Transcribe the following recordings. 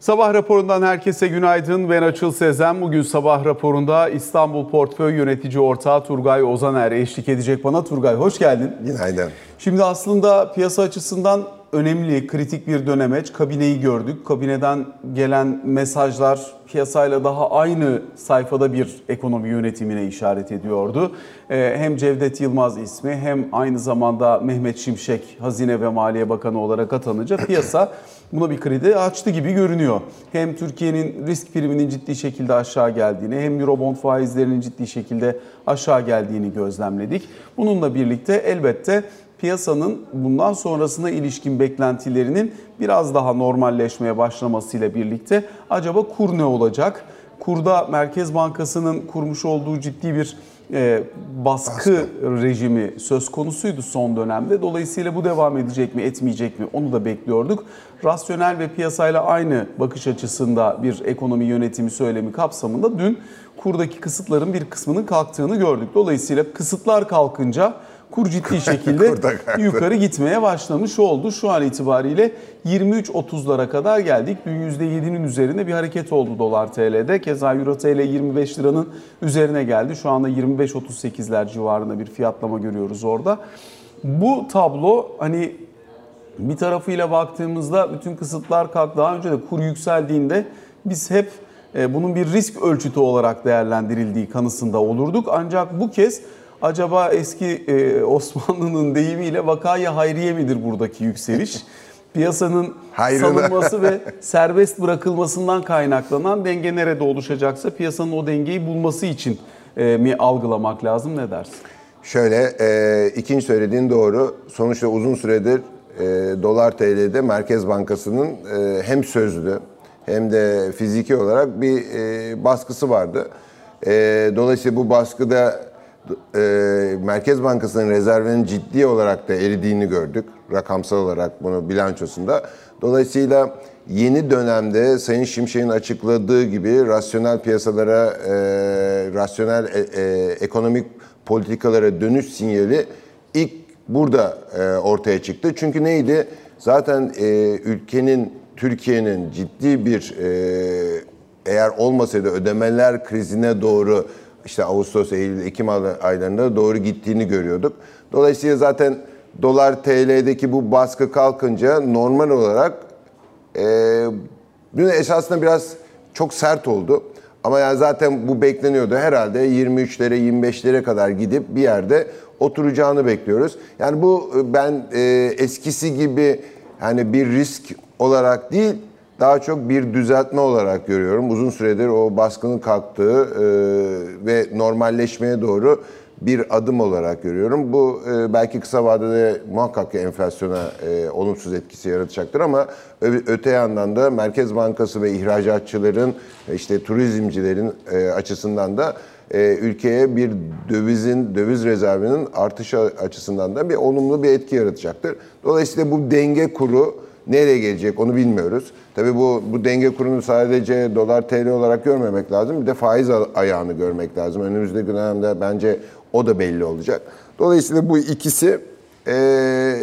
Sabah raporundan herkese günaydın. Ben Açıl Sezen. Bugün sabah raporunda İstanbul Portföy Yönetici Ortağı Turgay Ozaner eşlik edecek bana. Turgay hoş geldin. Günaydın. Şimdi aslında piyasa açısından önemli, kritik bir dönemeç. Kabineyi gördük. Kabineden gelen mesajlar piyasayla daha aynı sayfada bir ekonomi yönetimine işaret ediyordu. Ee, hem Cevdet Yılmaz ismi hem aynı zamanda Mehmet Şimşek Hazine ve Maliye Bakanı olarak atanınca piyasa buna bir kredi açtı gibi görünüyor. Hem Türkiye'nin risk priminin ciddi şekilde aşağı geldiğini hem Eurobond faizlerinin ciddi şekilde aşağı geldiğini gözlemledik. Bununla birlikte elbette piyasanın bundan sonrasına ilişkin beklentilerinin biraz daha normalleşmeye başlamasıyla birlikte acaba kur ne olacak? Kurda Merkez Bankası'nın kurmuş olduğu ciddi bir e, baskı, baskı rejimi söz konusuydu son dönemde. Dolayısıyla bu devam edecek mi, etmeyecek mi onu da bekliyorduk. Rasyonel ve piyasayla aynı bakış açısında bir ekonomi yönetimi söylemi kapsamında dün kurdaki kısıtların bir kısmının kalktığını gördük. Dolayısıyla kısıtlar kalkınca kur ciddi şekilde yukarı gitmeye başlamış oldu. Şu an itibariyle 23.30'lara kadar geldik. Dün %7'nin üzerinde bir hareket oldu dolar TL'de. Keza Euro TL 25 liranın üzerine geldi. Şu anda 25-38'ler civarında bir fiyatlama görüyoruz orada. Bu tablo hani bir tarafıyla baktığımızda bütün kısıtlar kalk daha önce de kur yükseldiğinde biz hep e, bunun bir risk ölçütü olarak değerlendirildiği kanısında olurduk. Ancak bu kez acaba eski e, Osmanlı'nın deyimiyle vakaya hayriye midir buradaki yükseliş? Piyasanın Hayrına. salınması ve serbest bırakılmasından kaynaklanan denge nerede oluşacaksa piyasanın o dengeyi bulması için e, mi algılamak lazım ne dersin? Şöyle e, ikinci söylediğin doğru. Sonuçta uzun süredir e, dolar TL'de Merkez Bankası'nın e, hem sözlü hem de fiziki olarak bir e, baskısı vardı. E, dolayısıyla bu baskıda e, Merkez Bankası'nın rezervinin ciddi olarak da eridiğini gördük. Rakamsal olarak bunu bilançosunda. Dolayısıyla yeni dönemde Sayın Şimşek'in açıkladığı gibi rasyonel piyasalara, e, rasyonel e, e, ekonomik politikalara dönüş sinyali ilk burada e, ortaya çıktı. Çünkü neydi? Zaten e, ülkenin, Türkiye'nin ciddi bir e, eğer olmasaydı ödemeler krizine doğru işte Ağustos, Eylül, Ekim aylarında doğru gittiğini görüyorduk. Dolayısıyla zaten dolar TL'deki bu baskı kalkınca normal olarak e, dün esasında biraz çok sert oldu. Ama yani zaten bu bekleniyordu. Herhalde 23'lere 25'lere kadar gidip bir yerde oturacağını bekliyoruz. Yani bu ben e, eskisi gibi hani bir risk olarak değil daha çok bir düzeltme olarak görüyorum. Uzun süredir o baskının kalktığı e, ve normalleşmeye doğru bir adım olarak görüyorum. Bu e, belki kısa vadede muhakkak ki enflasyona e, olumsuz etkisi yaratacaktır ama öte yandan da Merkez Bankası ve ihracatçıların işte turizmcilerin açısından da ülkeye bir dövizin, döviz rezervinin artışı açısından da bir olumlu bir etki yaratacaktır. Dolayısıyla bu denge kuru Nereye gelecek onu bilmiyoruz. Tabii bu, bu denge kurunu sadece dolar TL olarak görmemek lazım. Bir de faiz ayağını görmek lazım. Önümüzdeki dönemde bence o da belli olacak. Dolayısıyla bu ikisi e,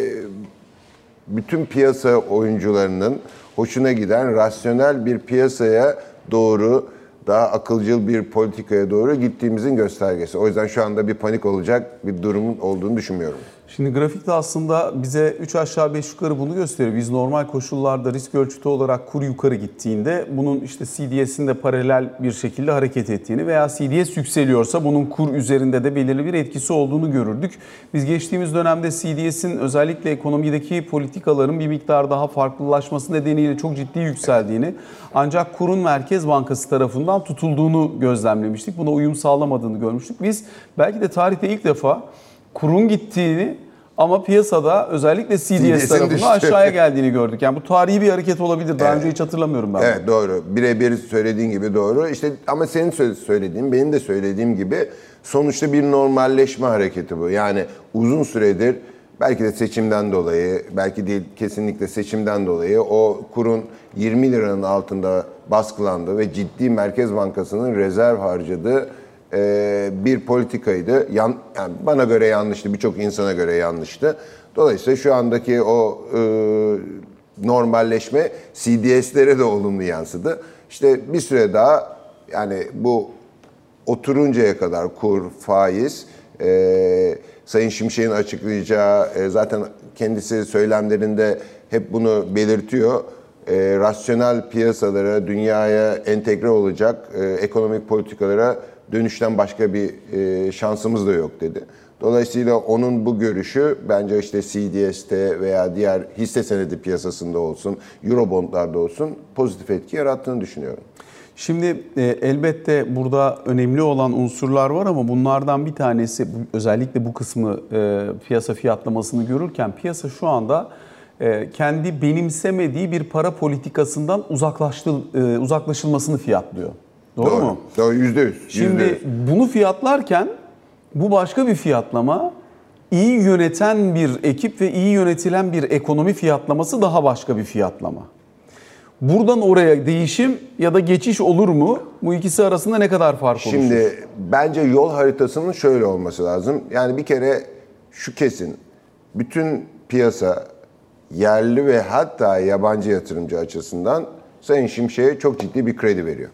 bütün piyasa oyuncularının hoşuna giden rasyonel bir piyasaya doğru daha akılcıl bir politikaya doğru gittiğimizin göstergesi. O yüzden şu anda bir panik olacak bir durumun olduğunu düşünmüyorum. Şimdi grafikte aslında bize 3 aşağı 5 yukarı bunu gösteriyor. Biz normal koşullarda risk ölçütü olarak kur yukarı gittiğinde bunun işte CDS'in de paralel bir şekilde hareket ettiğini veya CDS yükseliyorsa bunun kur üzerinde de belirli bir etkisi olduğunu görürdük. Biz geçtiğimiz dönemde CDS'in özellikle ekonomideki politikaların bir miktar daha farklılaşması nedeniyle çok ciddi yükseldiğini ancak kurun Merkez Bankası tarafından tutulduğunu gözlemlemiştik. Buna uyum sağlamadığını görmüştük. Biz belki de tarihte ilk defa kurun gittiğini ama piyasada özellikle CDS tarafında aşağıya geldiğini gördük. Yani bu tarihi bir hareket olabilir. Daha evet. önce hiç hatırlamıyorum ben. Evet bunu. doğru. Birebir söylediğin gibi doğru. İşte ama senin söylediğin, benim de söylediğim gibi sonuçta bir normalleşme hareketi bu. Yani uzun süredir belki de seçimden dolayı, belki değil kesinlikle seçimden dolayı o kurun 20 liranın altında baskılandı ve ciddi Merkez Bankası'nın rezerv harcadığı e, bir politikaydı. Yan, yani bana göre yanlıştı, birçok insana göre yanlıştı. Dolayısıyla şu andaki o e, normalleşme CDS'lere de olumlu yansıdı. İşte bir süre daha yani bu oturuncaya kadar kur, faiz, e, Sayın Şimşek'in açıklayacağı e, zaten kendisi söylemlerinde hep bunu belirtiyor. E, rasyonel piyasalara, dünyaya entegre olacak e, ekonomik politikalara dönüşten başka bir e, şansımız da yok dedi. Dolayısıyla onun bu görüşü bence işte CDS'te veya diğer hisse senedi piyasasında olsun, Eurobondlarda olsun pozitif etki yarattığını düşünüyorum. Şimdi e, elbette burada önemli olan unsurlar var ama bunlardan bir tanesi özellikle bu kısmı e, piyasa fiyatlamasını görürken piyasa şu anda e, kendi benimsemediği bir para politikasından uzaklaştı, e, uzaklaşılmasını fiyatlıyor. Doğru, Doğru. mu? Doğru, yüzde yüz. Şimdi yüzde yüz. bunu fiyatlarken bu başka bir fiyatlama. iyi yöneten bir ekip ve iyi yönetilen bir ekonomi fiyatlaması daha başka bir fiyatlama. Buradan oraya değişim ya da geçiş olur mu? Bu ikisi arasında ne kadar fark oluşur? Şimdi bence yol haritasının şöyle olması lazım. Yani bir kere şu kesin. Bütün piyasa yerli ve hatta yabancı yatırımcı açısından Sayın Şimşek'e çok ciddi bir kredi veriyor.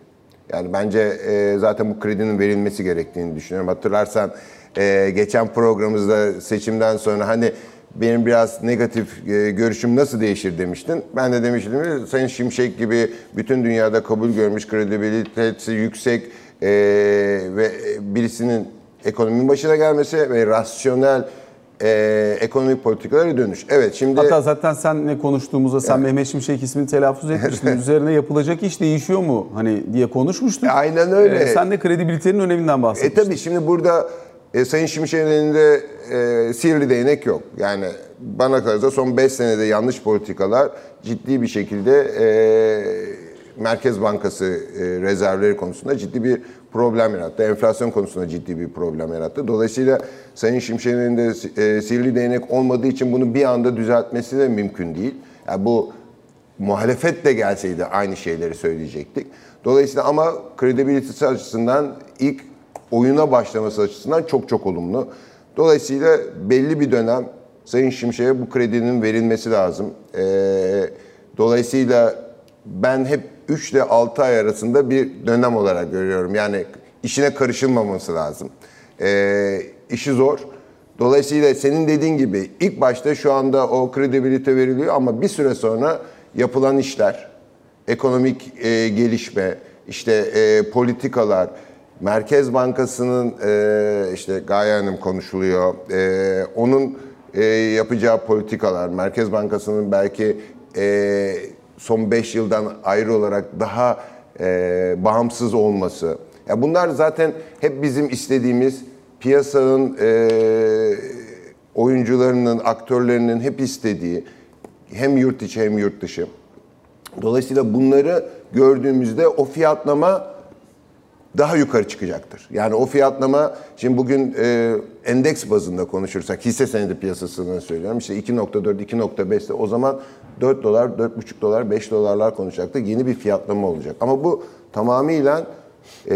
Yani bence e, zaten bu kredinin verilmesi gerektiğini düşünüyorum. Hatırlarsan e, geçen programımızda seçimden sonra hani benim biraz negatif e, görüşüm nasıl değişir demiştin. Ben de demiştim Sayın Şimşek gibi bütün dünyada kabul görmüş, kredibilitesi yüksek e, ve birisinin ekonominin başına gelmesi ve rasyonel e, ekonomik politikalara dönüş. Evet şimdi... Hatta zaten senle konuştuğumuzda sen Mehmet Şimşek ismini telaffuz etmiştin. Üzerine yapılacak iş değişiyor mu hani diye konuşmuştuk. Aynen öyle. Ee, sen de kredibilitenin öneminden E bahsetmiştin. tabii şimdi burada e, Sayın Şimşek'in elinde e, sihirli değnek yok. Yani bana kalırsa son 5 senede yanlış politikalar ciddi bir şekilde e, Merkez Bankası e, rezervleri konusunda ciddi bir problem yarattı. Enflasyon konusunda ciddi bir problem yarattı. Dolayısıyla Sayın Şimşek'in elinde e, sihirli değnek olmadığı için bunu bir anda düzeltmesi de mümkün değil. Yani bu muhalefet de gelseydi aynı şeyleri söyleyecektik. Dolayısıyla ama kredibilitesi açısından ilk oyuna başlaması açısından çok çok olumlu. Dolayısıyla belli bir dönem Sayın Şimşek'e bu kredinin verilmesi lazım. Ee, dolayısıyla ben hep 3 ile 6 ay arasında bir dönem olarak görüyorum. Yani işine karışılmaması lazım. Ee, işi zor. Dolayısıyla senin dediğin gibi ilk başta şu anda o kredibilite veriliyor ama bir süre sonra yapılan işler, ekonomik e, gelişme, işte e, politikalar, Merkez Bankası'nın e, işte Gaye Hanım konuşuluyor, e, onun e, yapacağı politikalar, Merkez Bankası'nın belki e, son 5 yıldan ayrı olarak daha e, bağımsız olması. Ya bunlar zaten hep bizim istediğimiz piyasanın e, oyuncularının, aktörlerinin hep istediği hem yurt içi hem yurt dışı. Dolayısıyla bunları gördüğümüzde o fiyatlama daha yukarı çıkacaktır. Yani o fiyatlama, şimdi bugün e, endeks bazında konuşursak, hisse senedi piyasasını söylüyorum. İşte 2.4, 2.5'te o zaman 4 dolar, 4.5 dolar, 5 dolarlar konuşacaktık. Yeni bir fiyatlama olacak. Ama bu tamamıyla e,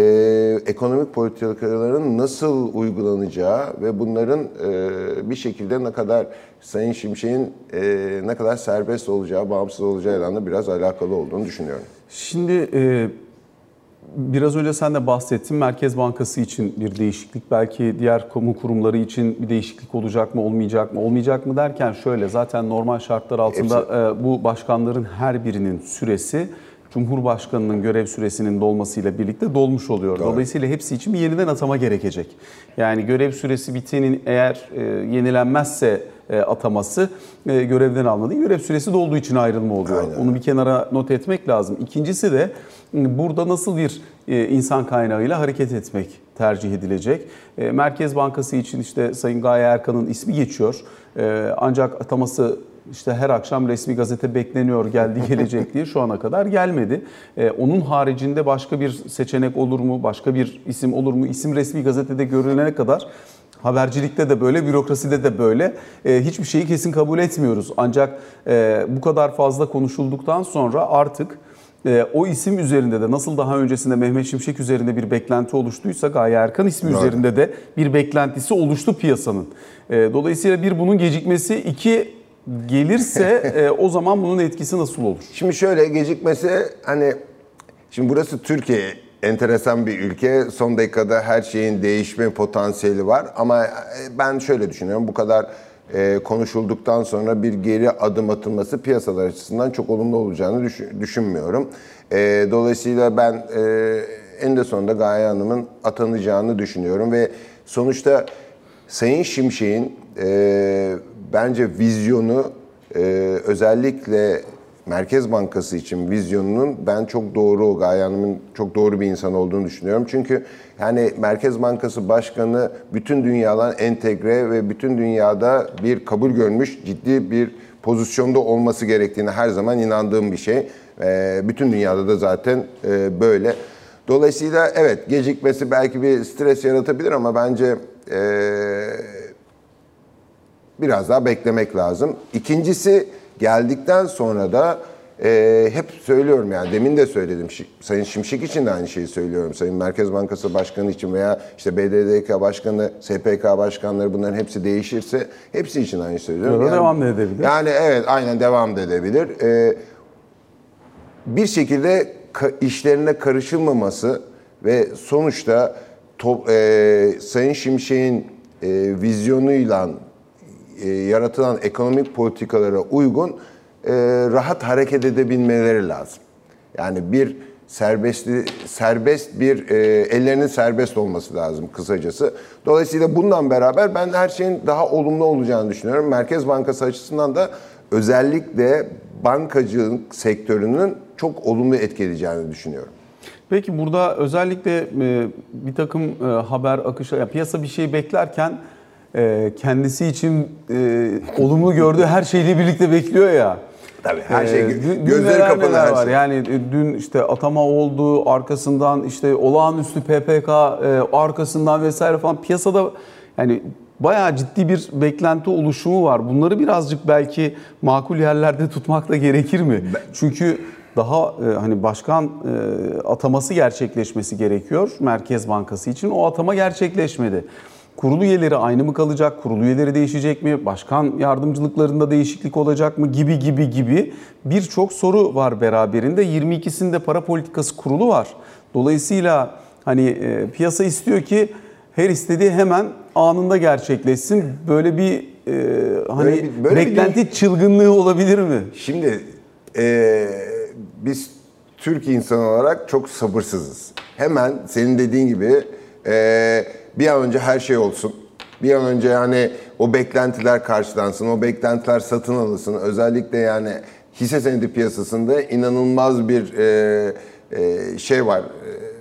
ekonomik politikaların nasıl uygulanacağı ve bunların e, bir şekilde ne kadar Sayın Şimşek'in e, ne kadar serbest olacağı, bağımsız olacağıyla da biraz alakalı olduğunu düşünüyorum. Şimdi e, biraz önce sen de bahsettin. Merkez Bankası için bir değişiklik, belki diğer kamu kurumları için bir değişiklik olacak mı, olmayacak mı? Olmayacak mı derken şöyle zaten normal şartlar altında e, bu başkanların her birinin süresi Cumhurbaşkanının görev süresinin dolmasıyla birlikte dolmuş oluyor. Doğru. Dolayısıyla hepsi için bir yeniden atama gerekecek. Yani görev süresi bitenin eğer e, yenilenmezse e, ataması e, görevden alma değil, görev süresi dolduğu için ayrılma oluyor. Aynen. Onu bir kenara not etmek lazım. İkincisi de burada nasıl bir e, insan kaynağıyla hareket etmek tercih edilecek. E, Merkez Bankası için işte Sayın Gaye Erkan'ın ismi geçiyor. E, Ancak ataması işte her akşam resmi gazete bekleniyor geldi gelecek diye şu ana kadar gelmedi. E, onun haricinde başka bir seçenek olur mu? Başka bir isim olur mu? İsim resmi gazetede görülene kadar Habercilikte de böyle, bürokraside de böyle. E, hiçbir şeyi kesin kabul etmiyoruz. Ancak e, bu kadar fazla konuşulduktan sonra artık e, o isim üzerinde de nasıl daha öncesinde Mehmet Şimşek üzerinde bir beklenti oluştuysa Gaye Erkan ismi Doğru. üzerinde de bir beklentisi oluştu piyasanın. E, dolayısıyla bir bunun gecikmesi, iki gelirse e, o zaman bunun etkisi nasıl olur? Şimdi şöyle gecikmesi hani şimdi burası Türkiye enteresan bir ülke. Son dakikada her şeyin değişme potansiyeli var ama e, ben şöyle düşünüyorum bu kadar e, konuşulduktan sonra bir geri adım atılması piyasalar açısından çok olumlu olacağını düşün, düşünmüyorum. E, dolayısıyla ben e, en de sonunda Gaye Hanım'ın atanacağını düşünüyorum ve sonuçta Sayın Şimşek'in e, bence vizyonu e, özellikle Merkez Bankası için vizyonunun ben çok doğru, Gaye Hanım'ın çok doğru bir insan olduğunu düşünüyorum. Çünkü yani Merkez Bankası Başkanı bütün dünyadan entegre ve bütün dünyada bir kabul görmüş ciddi bir pozisyonda olması gerektiğine her zaman inandığım bir şey. E, bütün dünyada da zaten e, böyle. Dolayısıyla evet gecikmesi belki bir stres yaratabilir ama bence e, biraz daha beklemek lazım. İkincisi geldikten sonra da e, hep söylüyorum yani demin de söyledim Sayın Şimşek için de aynı şeyi söylüyorum. Sayın Merkez Bankası Başkanı için veya işte BDDK Başkanı, SPK Başkanları bunların hepsi değişirse hepsi için aynı söylüyorum. Ya da devam da edebilir. Yani evet aynen devam da edebilir. E, bir şekilde işlerine karışılmaması ve sonuçta top, e, Sayın Şimşek'in e, vizyonuyla e, yaratılan ekonomik politikalara uygun e, rahat hareket edebilmeleri lazım. Yani bir serbestli serbest bir e, ellerinin serbest olması lazım kısacası. Dolayısıyla bundan beraber ben her şeyin daha olumlu olacağını düşünüyorum. Merkez Bankası açısından da özellikle bankacılık sektörünün çok olumlu etkileyeceğini düşünüyorum. Peki burada özellikle e, bir takım e, haber akışı, ya piyasa bir şey beklerken e, kendisi için olumlu gördüğü her şeyle birlikte bekliyor ya. Tabii her şey Ee, gözleri kapalı her var. şey. Yani e, dün işte atama oldu, arkasından işte olağanüstü PPK arkasından vesaire falan piyasada yani bayağı ciddi bir beklenti oluşumu var. Bunları birazcık belki makul yerlerde tutmak da gerekir mi? Çünkü daha e, hani başkan e, ataması gerçekleşmesi gerekiyor Merkez Bankası için. O atama gerçekleşmedi. Kurulu üyeleri aynı mı kalacak? Kurulu üyeleri değişecek mi? Başkan yardımcılıklarında değişiklik olacak mı? Gibi gibi gibi birçok soru var beraberinde. 22'sinde para politikası kurulu var. Dolayısıyla hani e, piyasa istiyor ki her istediği hemen anında gerçekleşsin. Böyle bir e, hani Böyle bir- böyle bir beklenti çılgınlığı olabilir mi? Şimdi eee, biz Türk insan olarak çok sabırsızız. Hemen senin dediğin gibi eee, bir an önce her şey olsun. Bir an önce yani o beklentiler karşılansın, o beklentiler satın alınsın. Özellikle yani hisse senedi piyasasında inanılmaz bir eee, eee, şey var, eee,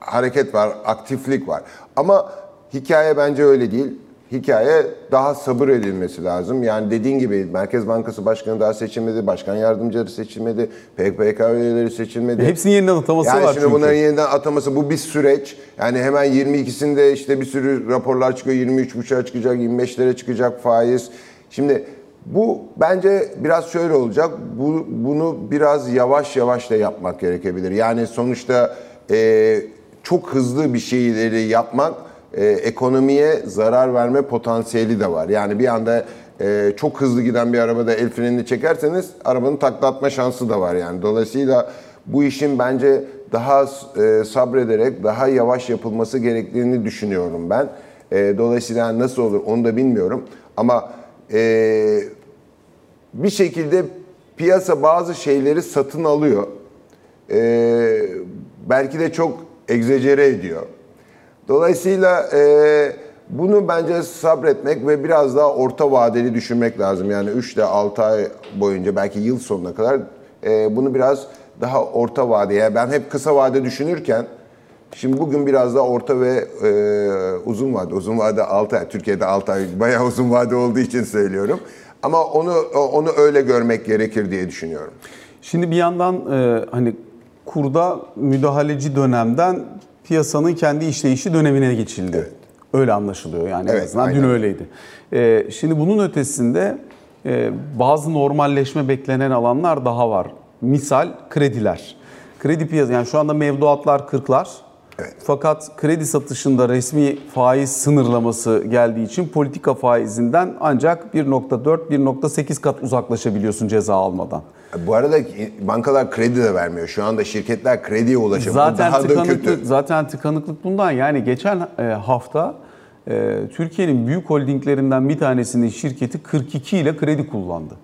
hareket var, aktiflik var. Ama hikaye bence öyle değil. Hikaye daha sabır edilmesi lazım. Yani dediğin gibi Merkez Bankası Başkanı daha seçilmedi, başkan yardımcıları seçilmedi, PKK üyeleri seçilmedi. Hepsinin yeniden ataması yani var şimdi çünkü. bunların yeniden ataması bu bir süreç. Yani hemen 22'sinde işte bir sürü raporlar çıkıyor. 23.5'a çıkacak, 25'lere çıkacak faiz. Şimdi bu bence biraz şöyle olacak. Bu, bunu biraz yavaş yavaş da yapmak gerekebilir. Yani sonuçta e, çok hızlı bir şeyleri yapmak e, ekonomiye zarar verme potansiyeli de var. Yani bir anda e, çok hızlı giden bir arabada el frenini çekerseniz arabanın taklatma şansı da var yani. Dolayısıyla bu işin bence daha e, sabrederek daha yavaş yapılması gerektiğini düşünüyorum ben. E, dolayısıyla nasıl olur onu da bilmiyorum. Ama e, bir şekilde piyasa bazı şeyleri satın alıyor. E, belki de çok egzecere ediyor. Dolayısıyla e, bunu bence sabretmek ve biraz daha orta vadeli düşünmek lazım. Yani 3 ile 6 ay boyunca belki yıl sonuna kadar e, bunu biraz daha orta vadeye. Ben hep kısa vade düşünürken şimdi bugün biraz daha orta ve e, uzun vade. Uzun vade 6 ay. Türkiye'de 6 ay bayağı uzun vade olduğu için söylüyorum. Ama onu onu öyle görmek gerekir diye düşünüyorum. Şimdi bir yandan e, hani kurda müdahaleci dönemden piyasanın kendi işleyişi dönemine geçildi. Öyle anlaşılıyor yani en Evet, azından dün aynen. öyleydi. E, şimdi bunun ötesinde e, bazı normalleşme beklenen alanlar daha var. Misal krediler. Kredi piyasası yani şu anda mevduatlar 40'lar. Fakat kredi satışında resmi faiz sınırlaması geldiği için politika faizinden ancak 1.4-1.8 kat uzaklaşabiliyorsun ceza almadan. Bu arada bankalar kredi de vermiyor. Şu anda şirketler krediye ulaşamıyor. Zaten Daha da tıkanıklık, kötü. zaten tıkanıklık bundan. Yani geçen e, hafta e, Türkiye'nin büyük holdinglerinden bir tanesinin şirketi 42 ile kredi kullandı.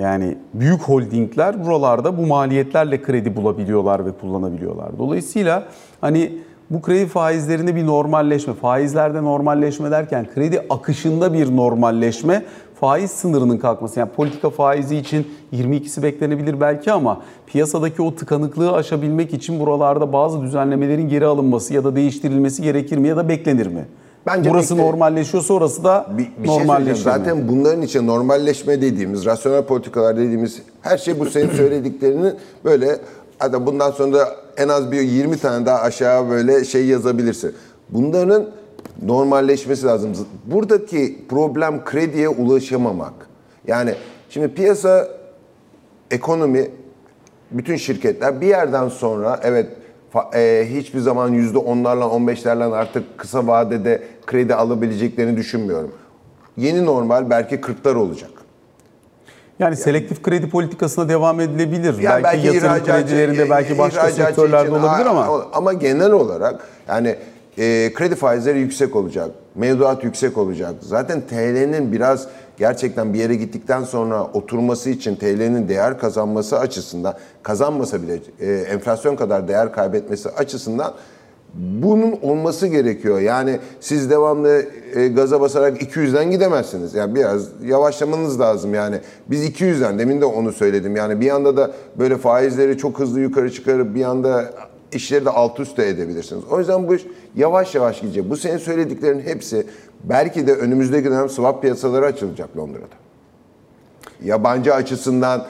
Yani büyük holdingler buralarda bu maliyetlerle kredi bulabiliyorlar ve kullanabiliyorlar. Dolayısıyla hani bu kredi faizlerinde bir normalleşme, faizlerde normalleşme derken kredi akışında bir normalleşme, faiz sınırının kalkması. Yani politika faizi için 22'si beklenebilir belki ama piyasadaki o tıkanıklığı aşabilmek için buralarda bazı düzenlemelerin geri alınması ya da değiştirilmesi gerekir mi ya da beklenir mi? Bence Burası bekle- normalleşiyorsa orası da Bir, bir şey söyleyeceğim. mi? Zaten bunların için normalleşme dediğimiz, rasyonel politikalar dediğimiz her şey bu senin söylediklerinin böyle hadi bundan sonra da en az bir 20 tane daha aşağı böyle şey yazabilirsin. Bunların normalleşmesi lazım. Buradaki problem krediye ulaşamamak. Yani şimdi piyasa ekonomi bütün şirketler bir yerden sonra evet e, hiçbir zaman yüzde onlarla 15'lerle artık kısa vadede kredi alabileceklerini düşünmüyorum. Yeni normal belki 40'lar olacak. Yani selektif kredi politikasına devam edilebilir. Yani belki, yatırım ihracatçı- kredilerinde, belki başka sektörlerde olabilir ama ama genel olarak yani e, kredi faizleri yüksek olacak, mevduat yüksek olacak. Zaten TL'nin biraz gerçekten bir yere gittikten sonra oturması için TL'nin değer kazanması açısından kazanmasa bile e, enflasyon kadar değer kaybetmesi açısından bunun olması gerekiyor. Yani siz devamlı e, gaza basarak 200'den gidemezsiniz. Yani biraz yavaşlamanız lazım yani. Biz 200'den demin de onu söyledim. Yani bir anda da böyle faizleri çok hızlı yukarı çıkarıp bir anda işleri de alt üst de edebilirsiniz. O yüzden bu iş yavaş yavaş gidecek. Bu senin söylediklerin hepsi belki de önümüzdeki dönem swap piyasaları açılacak Londra'da. Yabancı açısından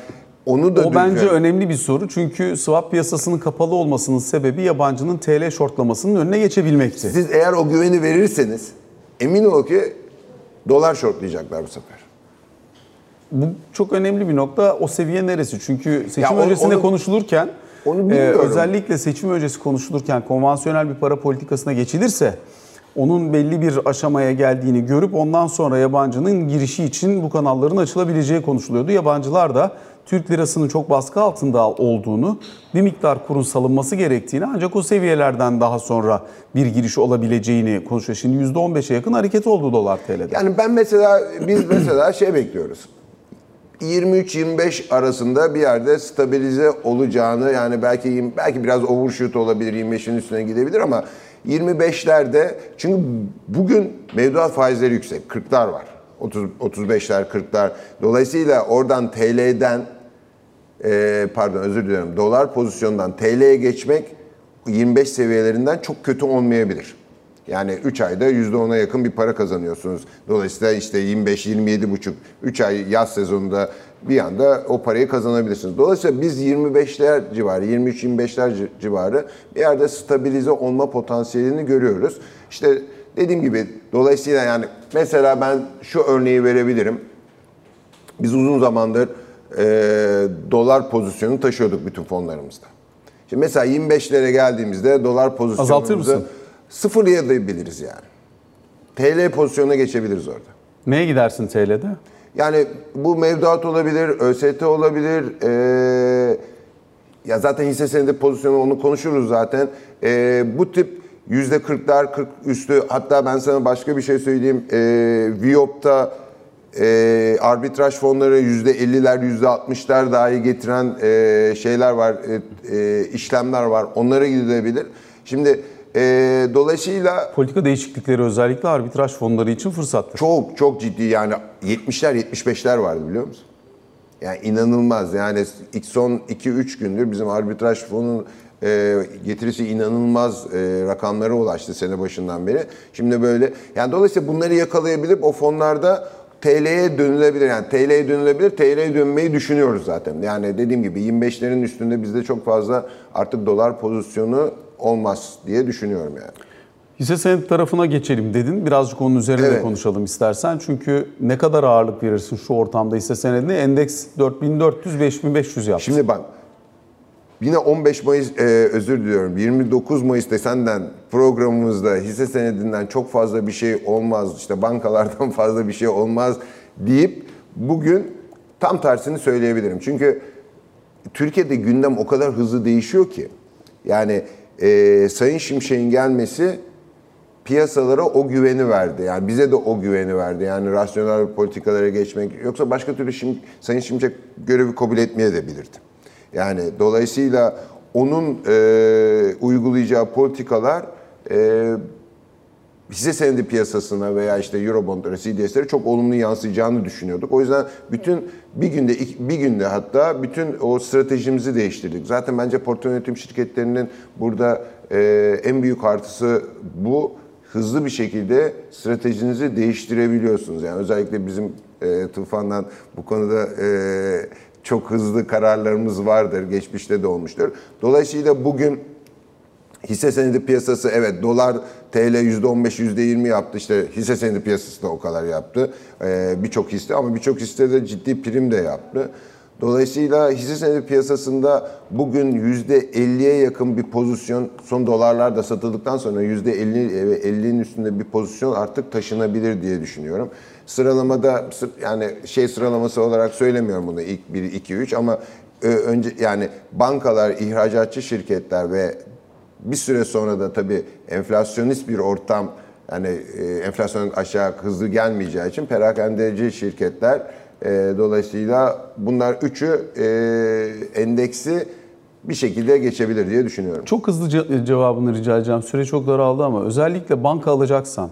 onu da o bence düşünüyorum. önemli bir soru. Çünkü swap piyasasının kapalı olmasının sebebi yabancının TL shortlamasının önüne geçebilmekti. Siz eğer o güveni verirseniz emin ol ki dolar shortlayacaklar bu sefer. Bu çok önemli bir nokta. O seviye neresi? Çünkü seçim onu- öncesinde onu- konuşulurken onu e, bilmiyorum. özellikle seçim öncesi konuşulurken konvansiyonel bir para politikasına geçilirse onun belli bir aşamaya geldiğini görüp ondan sonra yabancının girişi için bu kanalların açılabileceği konuşuluyordu. Yabancılar da Türk lirasının çok baskı altında olduğunu, bir miktar kurun salınması gerektiğini ancak o seviyelerden daha sonra bir giriş olabileceğini konuşuyor. Şimdi %15'e yakın hareket oldu dolar TL'de. Yani ben mesela biz mesela şey bekliyoruz. 23-25 arasında bir yerde stabilize olacağını yani belki belki biraz overshoot olabilir 25'in üstüne gidebilir ama 25'lerde çünkü bugün mevduat faizleri yüksek 40'lar var. 30 35'ler 40'lar. Dolayısıyla oradan TL'den e, pardon özür diliyorum dolar pozisyondan TL'ye geçmek 25 seviyelerinden çok kötü olmayabilir. Yani 3 ayda %10'a yakın bir para kazanıyorsunuz. Dolayısıyla işte 25 27 buçuk 3 ay yaz sezonunda bir anda o parayı kazanabilirsiniz. Dolayısıyla biz 25'ler civarı, 23-25'ler ci- civarı bir yerde stabilize olma potansiyelini görüyoruz. İşte dediğim gibi dolayısıyla yani mesela ben şu örneği verebilirim. Biz uzun zamandır e, dolar pozisyonu taşıyorduk bütün fonlarımızda. Şimdi mesela 25'lere geldiğimizde dolar pozisyonumuzu Azaltır mısın? Sıfırlayabiliriz yani. TL pozisyonuna geçebiliriz orada. Neye gidersin TL'de? Yani bu mevduat olabilir, ÖST olabilir. e, ya zaten hisse senedi pozisyonu onu konuşuruz zaten. E, bu tip yüzde 40'lar 40 üstü hatta ben sana başka bir şey söyleyeyim. E, Viyop'ta e, arbitraj fonları yüzde 50'ler yüzde 60'lar dahi getiren e, şeyler var, e, e, işlemler var. Onlara gidilebilir. Şimdi e, dolayısıyla Politika değişiklikleri özellikle arbitraj fonları için fırsattır. çok çok ciddi yani 70'ler 75'ler vardı biliyor musun? Yani inanılmaz yani ilk son 2-3 gündür bizim arbitraj fonunun e, getirisi inanılmaz e, rakamlara ulaştı sene başından beri. Şimdi böyle yani dolayısıyla bunları yakalayabilip o fonlarda TL'ye dönülebilir. Yani TL'ye dönülebilir. TL'ye dönmeyi düşünüyoruz zaten. Yani dediğim gibi 25'lerin üstünde bizde çok fazla artık dolar pozisyonu olmaz diye düşünüyorum yani. Hisse senedi tarafına geçelim dedin. Birazcık onun üzerine de Evet. konuşalım istersen. Çünkü ne kadar ağırlık verirsin şu ortamda hisse senedine? Endeks 4400-5500 yaptı. Şimdi bak Yine 15 Mayıs, e, özür diliyorum, 29 Mayıs'ta senden programımızda hisse senedinden çok fazla bir şey olmaz, işte bankalardan fazla bir şey olmaz deyip bugün tam tersini söyleyebilirim. Çünkü Türkiye'de gündem o kadar hızlı değişiyor ki. Yani e, Sayın Şimşek'in gelmesi piyasalara o güveni verdi. Yani bize de o güveni verdi. Yani rasyonel politikalara geçmek. Yoksa başka türlü Şim, Sayın Şimşek görevi kabul etmeye de bilirdi. Yani dolayısıyla onun e, uygulayacağı politikalar e, hisse senedi piyasasına veya işte Eurobondlara, CDS'lere çok olumlu yansıyacağını düşünüyorduk. O yüzden bütün bir günde bir günde hatta bütün o stratejimizi değiştirdik. Zaten bence portföy yönetim şirketlerinin burada e, en büyük artısı bu. Hızlı bir şekilde stratejinizi değiştirebiliyorsunuz. Yani özellikle bizim e, Tufan'dan bu konuda e, çok hızlı kararlarımız vardır. Geçmişte de olmuştur. Dolayısıyla bugün Hisse senedi piyasası evet dolar TL %15 %20 yaptı işte hisse senedi piyasası da o kadar yaptı ee, birçok hisse ama birçok hisse de ciddi prim de yaptı. Dolayısıyla hisse senedi piyasasında bugün %50'ye yakın bir pozisyon son dolarlar da satıldıktan sonra %50 ve 50'nin üstünde bir pozisyon artık taşınabilir diye düşünüyorum. Sıralamada yani şey sıralaması olarak söylemiyorum bunu ilk 1 2 3 ama önce yani bankalar, ihracatçı şirketler ve bir süre sonra da tabii enflasyonist bir ortam yani e, enflasyon aşağı hızlı gelmeyeceği için perakendeci şirketler e, dolayısıyla bunlar üçü e, endeksi bir şekilde geçebilir diye düşünüyorum. Çok hızlı ce- cevabını rica edeceğim. Süre çok daraldı ama özellikle banka alacaksan,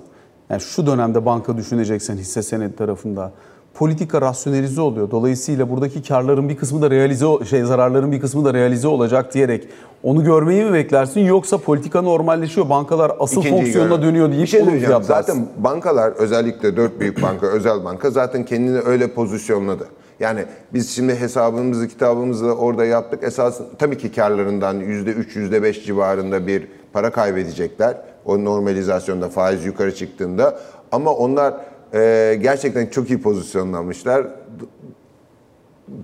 yani şu dönemde banka düşüneceksen hisse senedi tarafında politika rasyonelize oluyor. Dolayısıyla buradaki karların bir kısmı da realize şey zararların bir kısmı da realize olacak diyerek onu görmeyi mi beklersin yoksa politika normalleşiyor. Bankalar asıl İkinciyi fonksiyonuna görüyorum. dönüyor deyip bir şey onu? Zaten bankalar özellikle dört büyük banka, özel banka zaten kendini öyle pozisyonladı. Yani biz şimdi hesabımızı, kitabımızı orada yaptık. Esas tabii ki karlarından %3, %5 civarında bir para kaybedecekler. O normalizasyonda faiz yukarı çıktığında. Ama onlar e, gerçekten çok iyi pozisyonlanmışlar.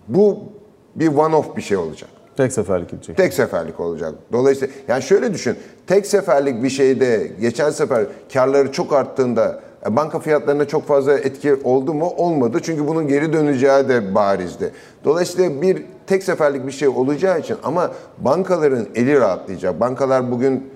Bu bir one-off bir şey olacak. Tek seferlik gidecek. Tek seferlik olacak. Dolayısıyla yani şöyle düşün. Tek seferlik bir şeyde geçen sefer karları çok arttığında e, banka fiyatlarına çok fazla etki oldu mu? Olmadı. Çünkü bunun geri döneceği de barizdi. Dolayısıyla bir tek seferlik bir şey olacağı için ama bankaların eli rahatlayacak. Bankalar bugün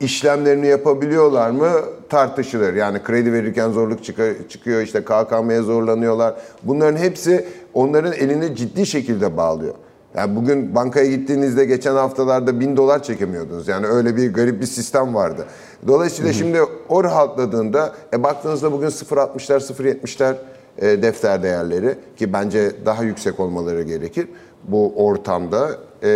işlemlerini yapabiliyorlar mı tartışılır. Yani kredi verirken zorluk çıkıyor, işte KKM'ye zorlanıyorlar. Bunların hepsi onların elini ciddi şekilde bağlıyor. Yani bugün bankaya gittiğinizde geçen haftalarda bin dolar çekemiyordunuz. Yani öyle bir garip bir sistem vardı. Dolayısıyla şimdi o rahatladığında e, baktığınızda bugün 0.60'lar 0.70'ler e, defter değerleri ki bence daha yüksek olmaları gerekir bu ortamda. E,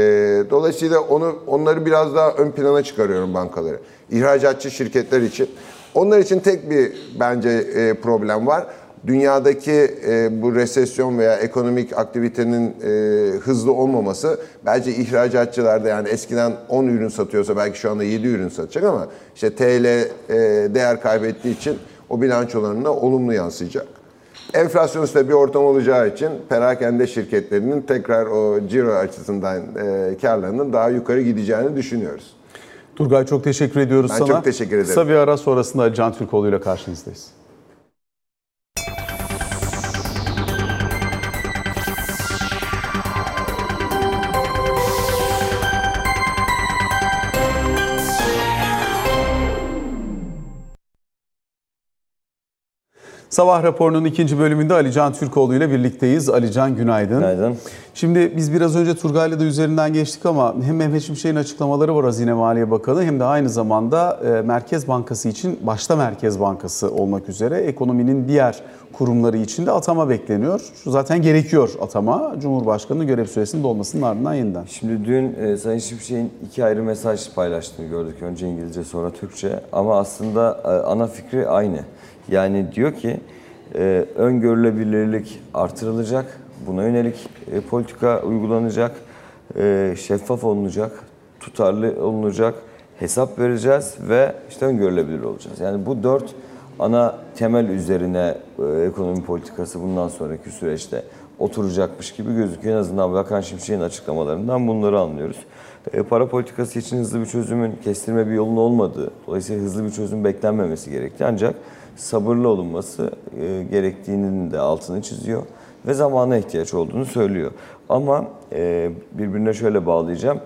dolayısıyla onu onları biraz daha ön plana çıkarıyorum bankaları. İhracatçı şirketler için. Onlar için tek bir bence e, problem var dünyadaki e, bu resesyon veya ekonomik aktivitenin e, hızlı olmaması bence ihracatçılarda yani eskiden 10 ürün satıyorsa belki şu anda 7 ürün satacak ama işte TL e, değer kaybettiği için o bilançolarına olumlu yansıyacak. Enflasyonist bir ortam olacağı için perakende şirketlerinin tekrar o ciro açısından e, karlarının daha yukarı gideceğini düşünüyoruz. Turgay çok teşekkür ediyoruz ben sana. çok teşekkür ederim. Kısa bir ara sonrasında Can Türkoğlu ile karşınızdayız. Sabah raporunun ikinci bölümünde Ali Can Türkoğlu ile birlikteyiz. Ali Can günaydın. Günaydın. Şimdi biz biraz önce Turgay'la da üzerinden geçtik ama hem Mehmet Şimşek'in açıklamaları var Hazine Maliye Bakanı hem de aynı zamanda e, Merkez Bankası için başta Merkez Bankası olmak üzere ekonominin diğer kurumları için de atama bekleniyor. Şu zaten gerekiyor atama. Cumhurbaşkanı görev süresinin dolmasının ardından yeniden. Şimdi dün e, Sayın Şimşek'in iki ayrı mesaj paylaştığını gördük. Önce İngilizce sonra Türkçe. Ama aslında e, ana fikri aynı. Yani diyor ki e, öngörülebilirlik artırılacak. Buna yönelik e, politika uygulanacak. E, şeffaf olunacak. Tutarlı olunacak. Hesap vereceğiz ve işte öngörülebilir olacağız. Yani bu dört ana temel üzerine e, ekonomi politikası bundan sonraki süreçte oturacakmış gibi gözüküyor. En azından Bakan Şimşek'in açıklamalarından bunları anlıyoruz. Para politikası için hızlı bir çözümün kestirme bir yolun olmadığı, dolayısıyla hızlı bir çözüm beklenmemesi gerekti. Ancak sabırlı olunması e, gerektiğinin de altını çiziyor ve zamana ihtiyaç olduğunu söylüyor. Ama e, birbirine şöyle bağlayacağım.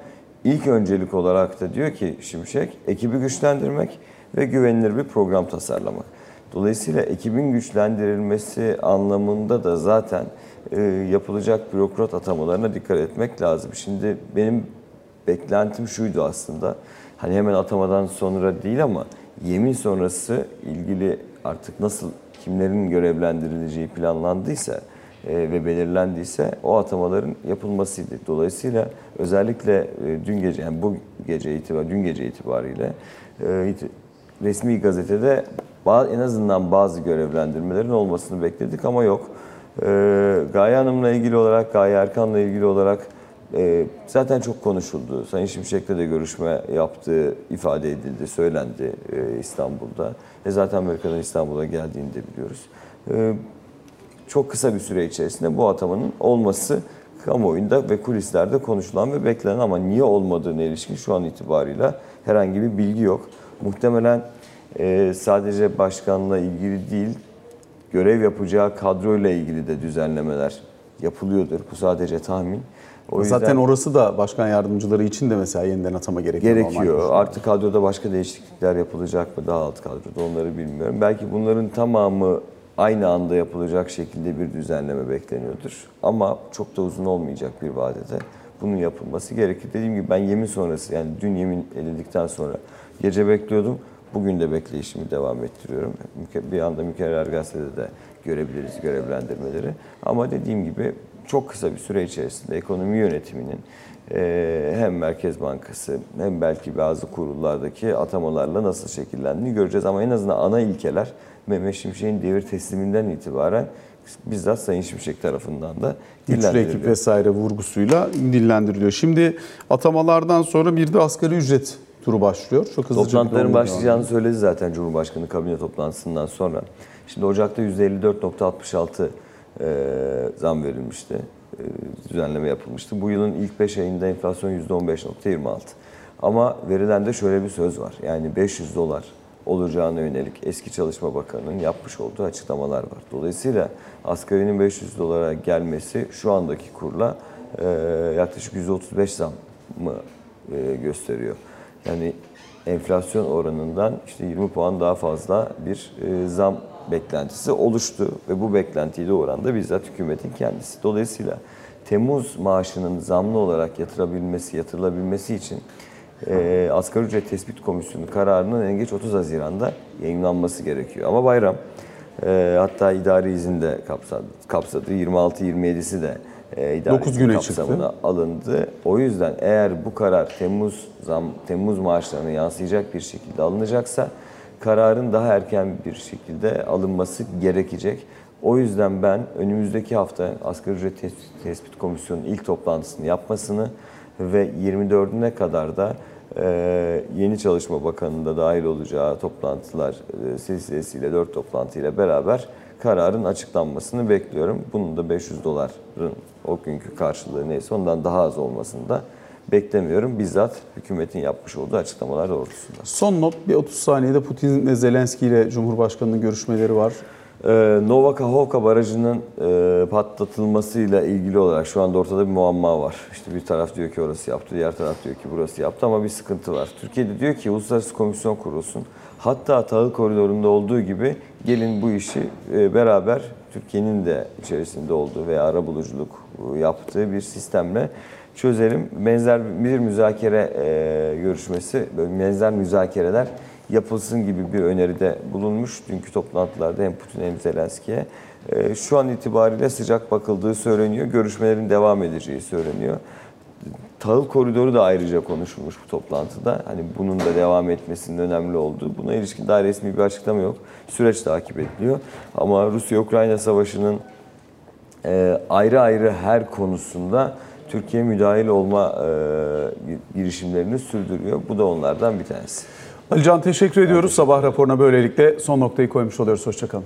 İlk öncelik olarak da diyor ki Şimşek, ekibi güçlendirmek ve güvenilir bir program tasarlamak. Dolayısıyla ekibin güçlendirilmesi anlamında da zaten e, yapılacak bürokrat atamalarına dikkat etmek lazım. Şimdi benim beklentim şuydu aslında. Hani hemen atamadan sonra değil ama yemin sonrası ilgili artık nasıl kimlerin görevlendirileceği planlandıysa e, ve belirlendiyse o atamaların yapılmasıydı. Dolayısıyla özellikle e, dün gece yani bu gece itibar dün gece itibariyle e, resmi gazetede en azından bazı görevlendirmelerin olmasını bekledik ama yok. Gaye Hanım'la ilgili olarak, Gaye Erkan'la ilgili olarak e, zaten çok konuşuldu. Sayın Şimşek'le de görüşme yaptığı ifade edildi, söylendi e, İstanbul'da. E zaten Amerika'dan İstanbul'a geldiğini de biliyoruz. E, çok kısa bir süre içerisinde bu atamanın olması kamuoyunda ve kulislerde konuşulan ve beklenen ama niye olmadığına ilişkin şu an itibarıyla herhangi bir bilgi yok. Muhtemelen e, sadece başkanla ilgili değil, görev yapacağı kadroyla ilgili de düzenlemeler yapılıyordur. Bu sadece tahmin. O yüzden Zaten orası da başkan yardımcıları için de mesela yeniden atama gerekiyor. gerekiyor. Artık kadroda başka değişiklikler yapılacak mı daha alt kadroda onları bilmiyorum. Belki bunların tamamı aynı anda yapılacak şekilde bir düzenleme bekleniyordur. Ama çok da uzun olmayacak bir vadede bunun yapılması gerekir. Dediğim gibi ben yemin sonrası yani dün yemin edildikten sonra gece bekliyordum. Bugün de bekleyişimi devam ettiriyorum. Bir anda Mükerrer Gazete'de de görebiliriz görevlendirmeleri. Ama dediğim gibi çok kısa bir süre içerisinde ekonomi yönetiminin hem Merkez Bankası hem belki bazı kurullardaki atamalarla nasıl şekillendiğini göreceğiz. Ama en azından ana ilkeler Mehmet Şimşek'in devir tesliminden itibaren bizzat Sayın Şimşek tarafından da Güçlü ekip dillendiriliyor. vesaire vurgusuyla dillendiriliyor. Şimdi atamalardan sonra bir de asgari ücret turu başlıyor. Çok hızlıca bir Toplantıların başlayacağını söyledi zaten Cumhurbaşkanı kabine toplantısından sonra. Şimdi Ocak'ta %54.66 e, zam verilmişti. E, düzenleme yapılmıştı. Bu yılın ilk 5 ayında enflasyon %15.26. Ama verilen de şöyle bir söz var. Yani 500 dolar olacağına yönelik eski Çalışma Bakanı'nın yapmış olduğu açıklamalar var. Dolayısıyla asgarinin 500 dolara gelmesi şu andaki kurla e, yaklaşık %35 zam mı e, gösteriyor. Yani enflasyon oranından işte 20 puan daha fazla bir e, zam beklentisi oluştu ve bu beklentiyle oranda bizzat hükümetin kendisi. Dolayısıyla Temmuz maaşının zamlı olarak yatırabilmesi, yatırılabilmesi için e, Asgari Ücret Tespit Komisyonu kararının en geç 30 Haziran'da yayınlanması gerekiyor. Ama bayram, e, hatta idari izin de kapsadı, kapsadı 26-27'si de e, Dokuz izin güne kapsamına alındı. O yüzden eğer bu karar Temmuz zam Temmuz maaşlarına yansıyacak bir şekilde alınacaksa kararın daha erken bir şekilde alınması gerekecek. O yüzden ben önümüzdeki hafta Asgari Ücret Tespit, Tespit Komisyonu'nun ilk toplantısını yapmasını ve 24'üne kadar da e, yeni Çalışma Bakanı'nın da dahil olacağı toplantılar e, silsilesiyle 4 toplantıyla beraber kararın açıklanmasını bekliyorum. Bunun da 500 doların o günkü karşılığı neyse ondan daha az olmasını da beklemiyorum. Bizzat hükümetin yapmış olduğu açıklamalar doğrultusunda. Son not bir 30 saniyede Putin ve Zelenski ile Cumhurbaşkanı'nın görüşmeleri var. Ee, Nova Kakhovka Barajı'nın e, patlatılmasıyla ilgili olarak şu anda ortada bir muamma var. İşte bir taraf diyor ki orası yaptı, diğer taraf diyor ki burası yaptı ama bir sıkıntı var. Türkiye'de diyor ki uluslararası komisyon kurulsun. Hatta tahıl koridorunda olduğu gibi gelin bu işi e, beraber Türkiye'nin de içerisinde olduğu veya arabuluculuk e, yaptığı bir sistemle çözelim. Benzer bir müzakere e, görüşmesi, benzer müzakereler yapılsın gibi bir öneride bulunmuş. Dünkü toplantılarda hem Putin hem Zelenski'ye. Şu an itibariyle sıcak bakıldığı söyleniyor. Görüşmelerin devam edeceği söyleniyor. Tahıl koridoru da ayrıca konuşulmuş bu toplantıda. Hani bunun da devam etmesinin önemli olduğu. Buna ilişkin daha resmi bir açıklama yok. Süreç takip ediliyor. Ama Rusya-Ukrayna savaşının e, ayrı ayrı her konusunda Türkiye müdahil olma e, girişimlerini sürdürüyor. Bu da onlardan bir tanesi. Alican teşekkür ediyoruz. Sabah raporuna böylelikle son noktayı koymuş oluyoruz. Hoşçakalın.